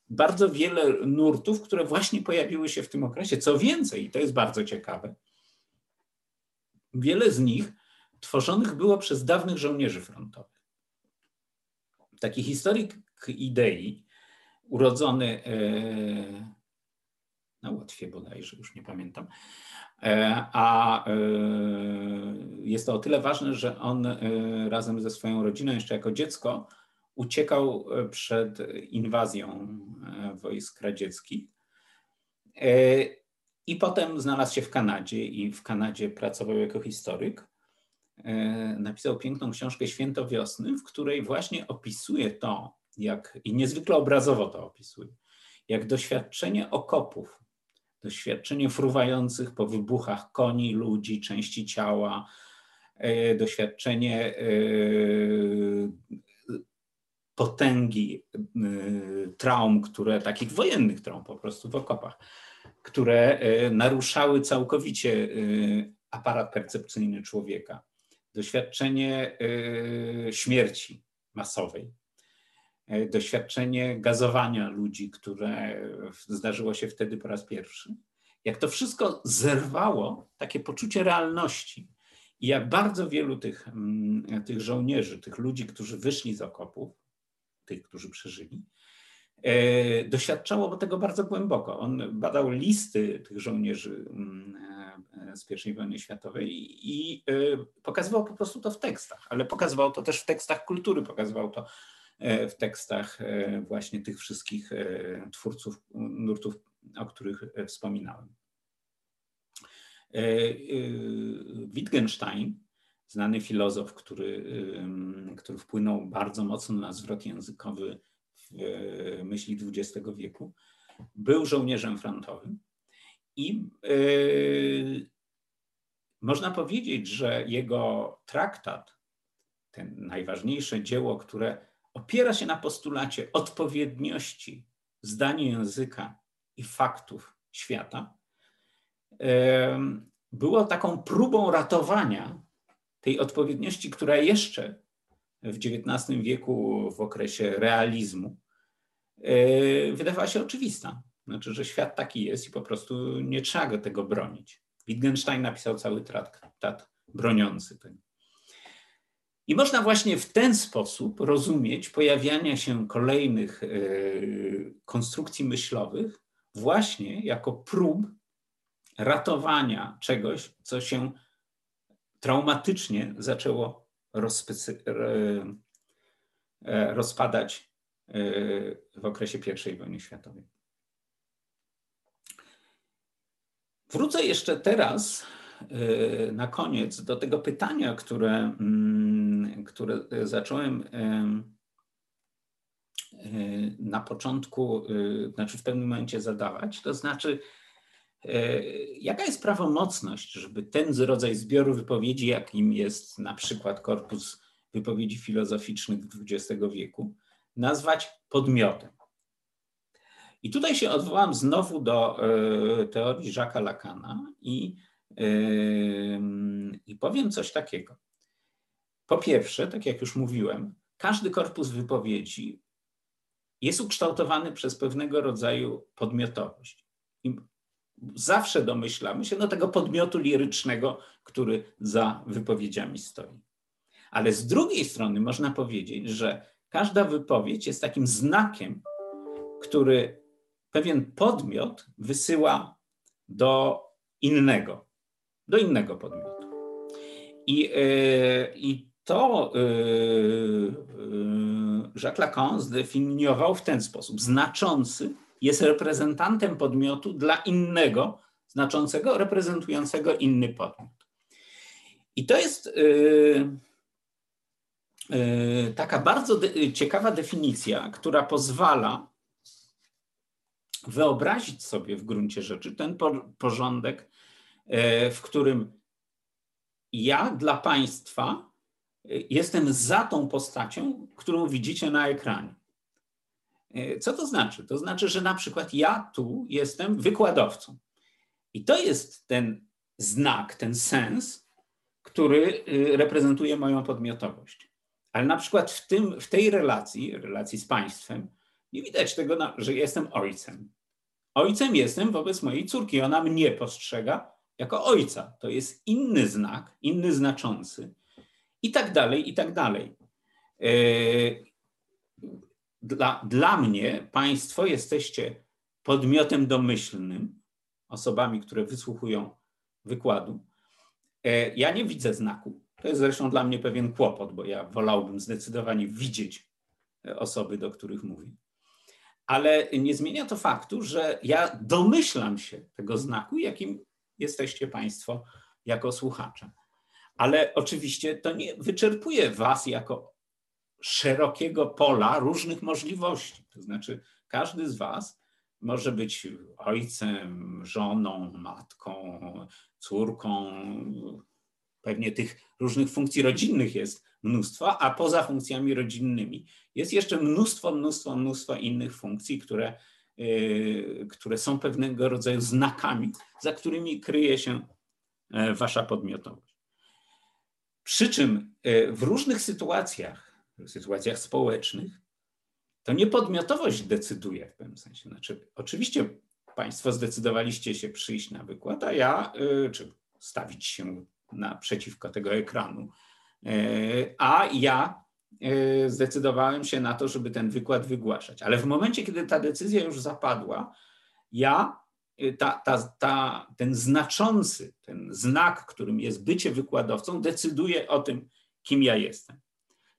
Bardzo wiele nurtów, które właśnie pojawiły się w tym okresie. Co więcej, i to jest bardzo ciekawe, wiele z nich tworzonych było przez dawnych żołnierzy frontowych. Taki historyk idei, urodzony e, na Łotwie bodajże, już nie pamiętam, E, a e, jest to o tyle ważne, że on razem ze swoją rodziną, jeszcze jako dziecko, uciekał przed inwazją wojsk radzieckich. I potem znalazł się w Kanadzie i w Kanadzie pracował jako historyk. Napisał piękną książkę Święto Wiosny, w której właśnie opisuje to, jak i niezwykle obrazowo to opisuje, jak doświadczenie okopów doświadczenie fruwających po wybuchach koni, ludzi, części ciała, e, doświadczenie e, potęgi e, traum, które takich wojennych traum po prostu w okopach, które naruszały całkowicie aparat percepcyjny człowieka. Doświadczenie śmierci masowej, doświadczenie gazowania ludzi, które zdarzyło się wtedy po raz pierwszy. Jak to wszystko zerwało takie poczucie realności i jak bardzo wielu tych, mm, tych żołnierzy, tych ludzi, którzy wyszli z okopów, tych, którzy przeżyli, e, doświadczało tego bardzo głęboko. On badał listy tych żołnierzy mm, e, z I wojny światowej i pokazywał po prostu to w tekstach, ale pokazywał to też w tekstach kultury, pokazywał to E, w tekstach e, właśnie tych wszystkich e, twórców nurtów, o których wspominałem. Wittgenstein, znany filozof, który, który wpłynął bardzo mocno na zwrot językowy w myśli XX wieku, był żołnierzem frontowym i można powiedzieć, że jego traktat, ten najważniejsze dzieło, które opiera się na postulacie odpowiedniości zdania języka i faktów świata, było taką próbą ratowania tej odpowiedniości, która jeszcze w XIX wieku, w okresie realizmu, e, wydawała się oczywista. Znaczy, że świat taki jest i po prostu nie trzeba go tego bronić. Wittgenstein napisał cały traktat broniący tego. I można właśnie w ten sposób rozumieć pojawianie się kolejnych e, konstrukcji myślowych, właśnie jako prób ratowania czegoś, co się traumatycznie zaczęło e, rozpadać e, w okresie I wojny światowej. Wrócę jeszcze teraz na koniec do tego pytania, które mm, które zacząłem e, na początku, e, znaczy w pewnym momencie zadawać, to znaczy, jaka jest prawomocność, żeby ten rodzaj zbioru wypowiedzi, jakim jest na przykład korpus wypowiedzi filozoficznych XX wieku, nazwać podmiotem. I tutaj się odwołam znowu do teorii Jacques'a Lacana i, i powiem coś takiego. Po pierwsze, tak jak już mówiłem, każdy korpus wypowiedzi jest ukształtowany przez pewnego rodzaju podmiotowość. I zawsze domyślamy się do tego podmiotu lirycznego, który za wypowiedziami stoi. Ale z drugiej strony można powiedzieć, że każda wypowiedź jest takim znakiem, który pewien podmiot wysyła do innego, do innego podmiotu. I, yy, i to y, y, Jacques Lacan zdefiniował w ten sposób. Znaczący jest reprezentantem podmiotu dla innego, znaczącego, reprezentującego inny podmiot. I to jest y, taka bardzo ciekawa definicja, która pozwala wyobrazić sobie w gruncie rzeczy ten porządek, w którym ja dla państwa jestem za tą postacią, którą widzicie na ekranie. Co to znaczy? To znaczy, że na przykład ja tu jestem wykładowcą. I to jest ten znak, ten sens, który reprezentuje moją podmiotowość. Ale na przykład w, tym, w tej relacji, relacji z państwem, nie widać tego, że jestem ojcem. Ojcem jestem wobec mojej córki. Ona mnie postrzega jako ojca. To jest inny znak, inny znaczący. I tak dalej, i tak dalej. E, dla, dla mnie państwo jesteście podmiotem domyślnym, osobami, które wysłuchują wykładu. E, ja nie widzę znaku. To jest zresztą dla mnie pewien kłopot, bo ja wolałbym zdecydowanie widzieć osoby, do których mówię ale nie zmienia to faktu, że ja domyślam się tego znaku, jakim jesteście Państwo jako słuchacze. Ale oczywiście to nie wyczerpuje Was jako szerokiego pola różnych możliwości. To znaczy, każdy z Was może być ojcem, żoną, matką, córką. Pewnie tych różnych funkcji rodzinnych jest mnóstwo, a poza funkcjami rodzinnymi jest jeszcze mnóstwo, mnóstwo, mnóstwo innych funkcji, które, które są pewnego rodzaju znakami, za którymi kryje się e, wasza podmiotowość. Przy czym e, w różnych sytuacjach, w sytuacjach społecznych, to nie podmiotowość decyduje w pewnym sensie. Znaczy, oczywiście Państwo zdecydowaliście się przyjść na wykład, a ja, e, czy stawić się naprzeciwko tego ekranu, a ja zdecydowałem się na to, żeby ten wykład wygłaszać. Ale w momencie, kiedy ta decyzja już zapadła, ja, e, ta, ta, ta, ten znaczący, ten znak, którym jest bycie wykładowcą, decyduje o tym, kim ja jestem.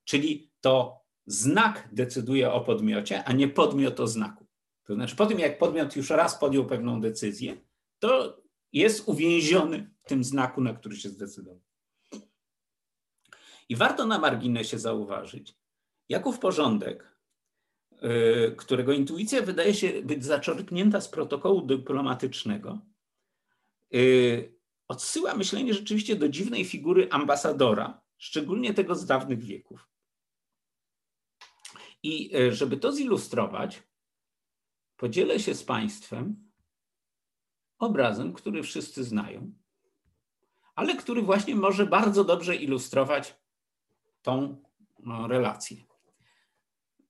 Czyli to znak decyduje o podmiocie, a nie podmiot o znaku. To znaczy, po tym jak podmiot już raz podjął pewną decyzję, to jest uwięziony w tym znaku, na który się zdecydował. I warto na marginesie zauważyć, Jakub Porządek, y, którego intuicja wydaje się być zaczerpnięta z protokołu dyplomatycznego, y, odsyła myślenie rzeczywiście do dziwnej figury ambasadora, szczególnie tego z dawnych wieków. I y, żeby to zilustrować, podzielę się z Państwem obrazem, który wszyscy znają, ale który właśnie może bardzo dobrze ilustrować tą no, relację.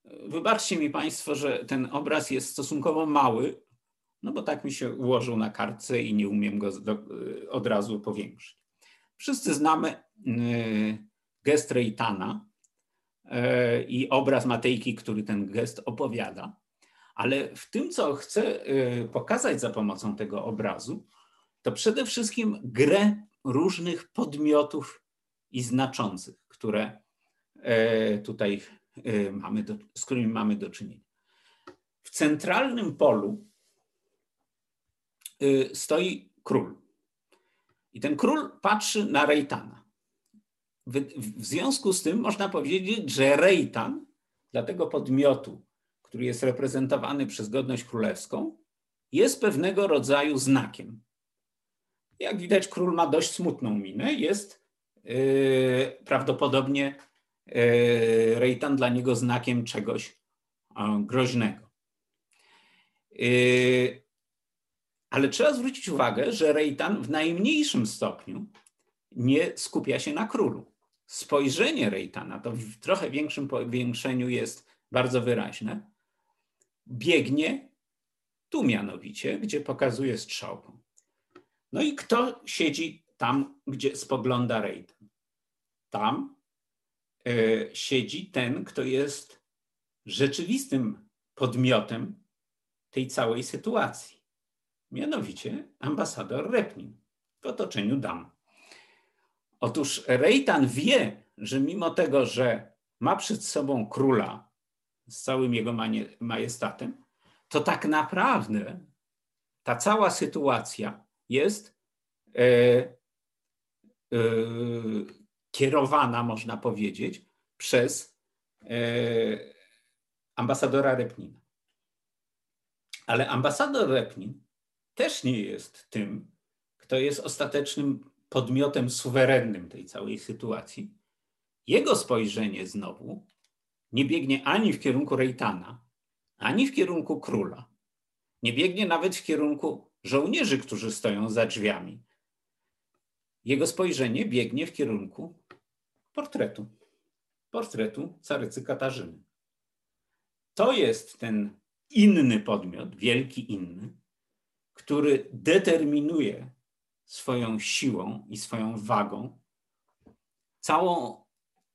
Wybaczcie mi Państwo, że ten obraz jest stosunkowo mały, no bo tak mi się ułożył na kartce i nie umiem go od razu powiększyć. Wszyscy znamy y, gest Reitana y, i obraz Matejki, który ten gest opowiada, ale w tym, co chcę y, pokazać za pomocą tego obrazu, to przede wszystkim grę różnych podmiotów i znaczących, które tutaj e, mamy do, z którymi mamy do czynienia. W centralnym polu e, stoi król. I ten król patrzy na Rejtana. W, związku z tym można powiedzieć, że Rejtan dla tego podmiotu, który jest reprezentowany przez godność królewską, jest pewnego rodzaju znakiem. Jak widać, król ma dość smutną minę, jest yy, prawdopodobnie E, Rejtan dla niego znakiem czegoś groźnego. E, ale trzeba zwrócić uwagę, że Rejtan w najmniejszym stopniu nie skupia się na królu. Spojrzenie Rejtana, to w trochę większym powiększeniu jest bardzo wyraźne, biegnie tu mianowicie, gdzie pokazuje strzałką. No i kto siedzi tam, gdzie spogląda Rejtan? Tam E, siedzi ten, kto jest rzeczywistym podmiotem tej całej sytuacji. Mianowicie ambasador Repnin w otoczeniu dam. Otóż Rejtan wie, że mimo tego, że ma przed sobą króla z całym jego majestatem, to tak naprawdę ta cała sytuacja jest e, e, kierowana, można powiedzieć, przez e, ambasadora Repnina. Ale ambasador Repnin też nie jest tym, kto jest ostatecznym podmiotem suwerennym tej całej sytuacji, Jego spojrzenie znowu nie biegnie ani w kierunku Rejtana, ani w kierunku króla. Nie biegnie nawet w kierunku żołnierzy, którzy stoją za drzwiami. Jego spojrzenie biegnie w kierunku portretu. Portretu carycy Katarzyny. To jest ten inny podmiot, wielki inny, który determinuje swoją siłą i swoją wagą całą,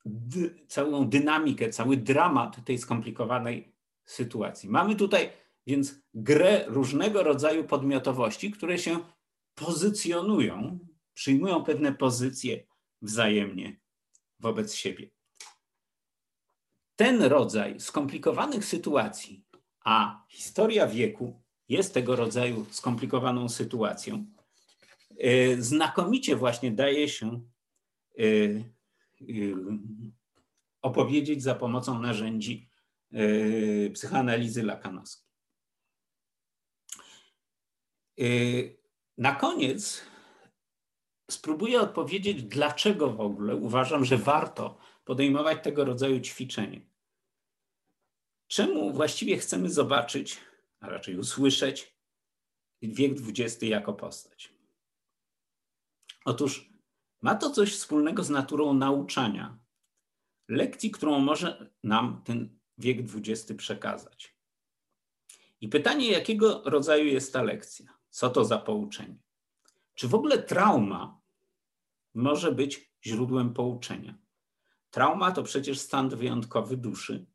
dy, całą dynamikę, cały dramat tej skomplikowanej sytuacji. Mamy tutaj więc grę różnego rodzaju podmiotowości, które się pozycjonują, przyjmują pewne pozycje wzajemnie wobec siebie. Ten rodzaj skomplikowanych sytuacji, a historia wieku jest tego rodzaju skomplikowaną sytuacją, e, znakomicie właśnie daje się e, e, opowiedzieć za pomocą narzędzi psychoanalizy lakanowskiej. Na koniec spróbuję odpowiedzieć, dlaczego w ogóle uważam, że warto podejmować tego rodzaju ćwiczenie. Czemu właściwie chcemy zobaczyć, a raczej usłyszeć, wiek XX jako postać? Otóż ma to coś wspólnego z naturą nauczania, lekcji, którą może nam ten wiek XX przekazać. I pytanie, jakiego rodzaju jest ta lekcja? Co to za pouczenie? Czy w ogóle trauma może być źródłem pouczenia? Trauma to przecież stan wyjątkowy duszy,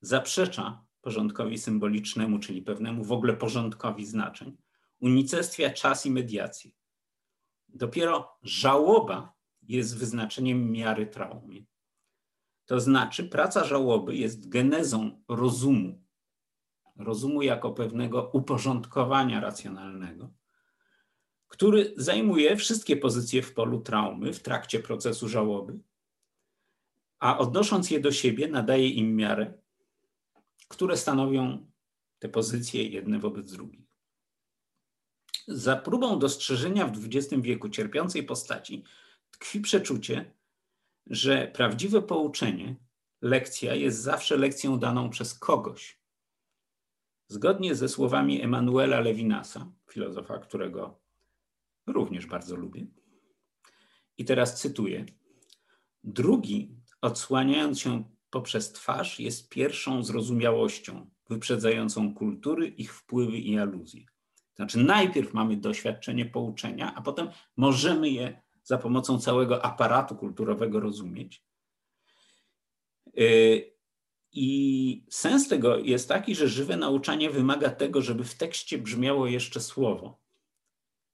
zaprzecza porządkowi symbolicznemu, czyli pewnemu w ogóle porządkowi znaczeń, unicestwia czas i mediację. Dopiero żałoba jest wyznaczeniem miary traumy. To znaczy, praca żałoby jest genezą rozumu, rozumu jako pewnego uporządkowania racjonalnego, który zajmuje wszystkie pozycje w polu traumy w trakcie procesu żałoby, a odnosząc je do siebie, nadaje im miarę, które stanowią te pozycje jedne wobec drugich. Za próbą dostrzeżenia w XX wieku cierpiącej postaci tkwi przeczucie, że prawdziwe pouczenie, lekcja jest zawsze lekcją daną przez kogoś. Zgodnie ze słowami Emanuela Levinasa, filozofa, którego również bardzo lubię. I teraz cytuję. Drugi, odsłaniając się poprzez twarz, jest pierwszą zrozumiałością wyprzedzającą kultury, ich wpływy i aluzje. Znaczy, najpierw mamy doświadczenie pouczenia, a potem możemy je za pomocą całego aparatu kulturowego rozumieć. Y, I sens tego jest taki, że żywe nauczanie wymaga tego, żeby w tekście brzmiało jeszcze słowo.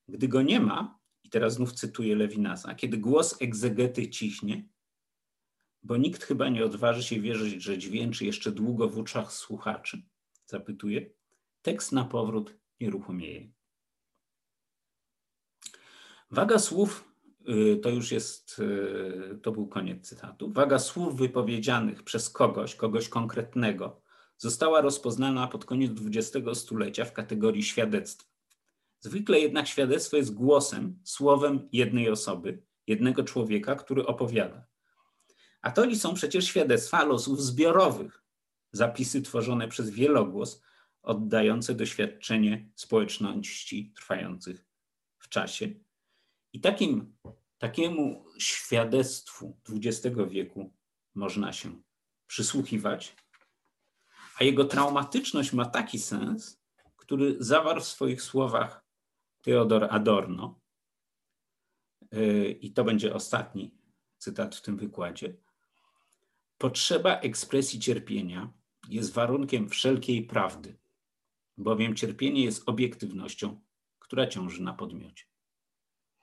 Gdy go nie ma, i teraz znów cytuję Lewinasa, kiedy głos egzegety ciśnie, bo nikt chyba nie odważy się wierzyć, że dźwięczy jeszcze długo w uszach słuchaczy, zapytuje, tekst na powrót nieruchomieje. Waga słów, y, to już jest, y, to był koniec cytatu. Waga słów wypowiedzianych przez kogoś, kogoś konkretnego, została rozpoznana pod koniec XX stulecia w kategorii świadectwa. Zwykle jednak świadectwo jest głosem, słowem jednej osoby, jednego człowieka, który opowiada. A to są przecież świadectwa losów zbiorowych, zapisy tworzone przez wielogłos, oddające doświadczenie społeczności trwających w czasie. I takim, takiemu świadectwu XX wieku można się przysłuchiwać, a jego traumatyczność ma taki sens, który zawarł w swoich słowach Theodor Adorno, y, i to będzie ostatni cytat w tym wykładzie. Potrzeba ekspresji cierpienia jest warunkiem wszelkiej prawdy, bowiem cierpienie jest obiektywnością, która ciąży na podmiocie.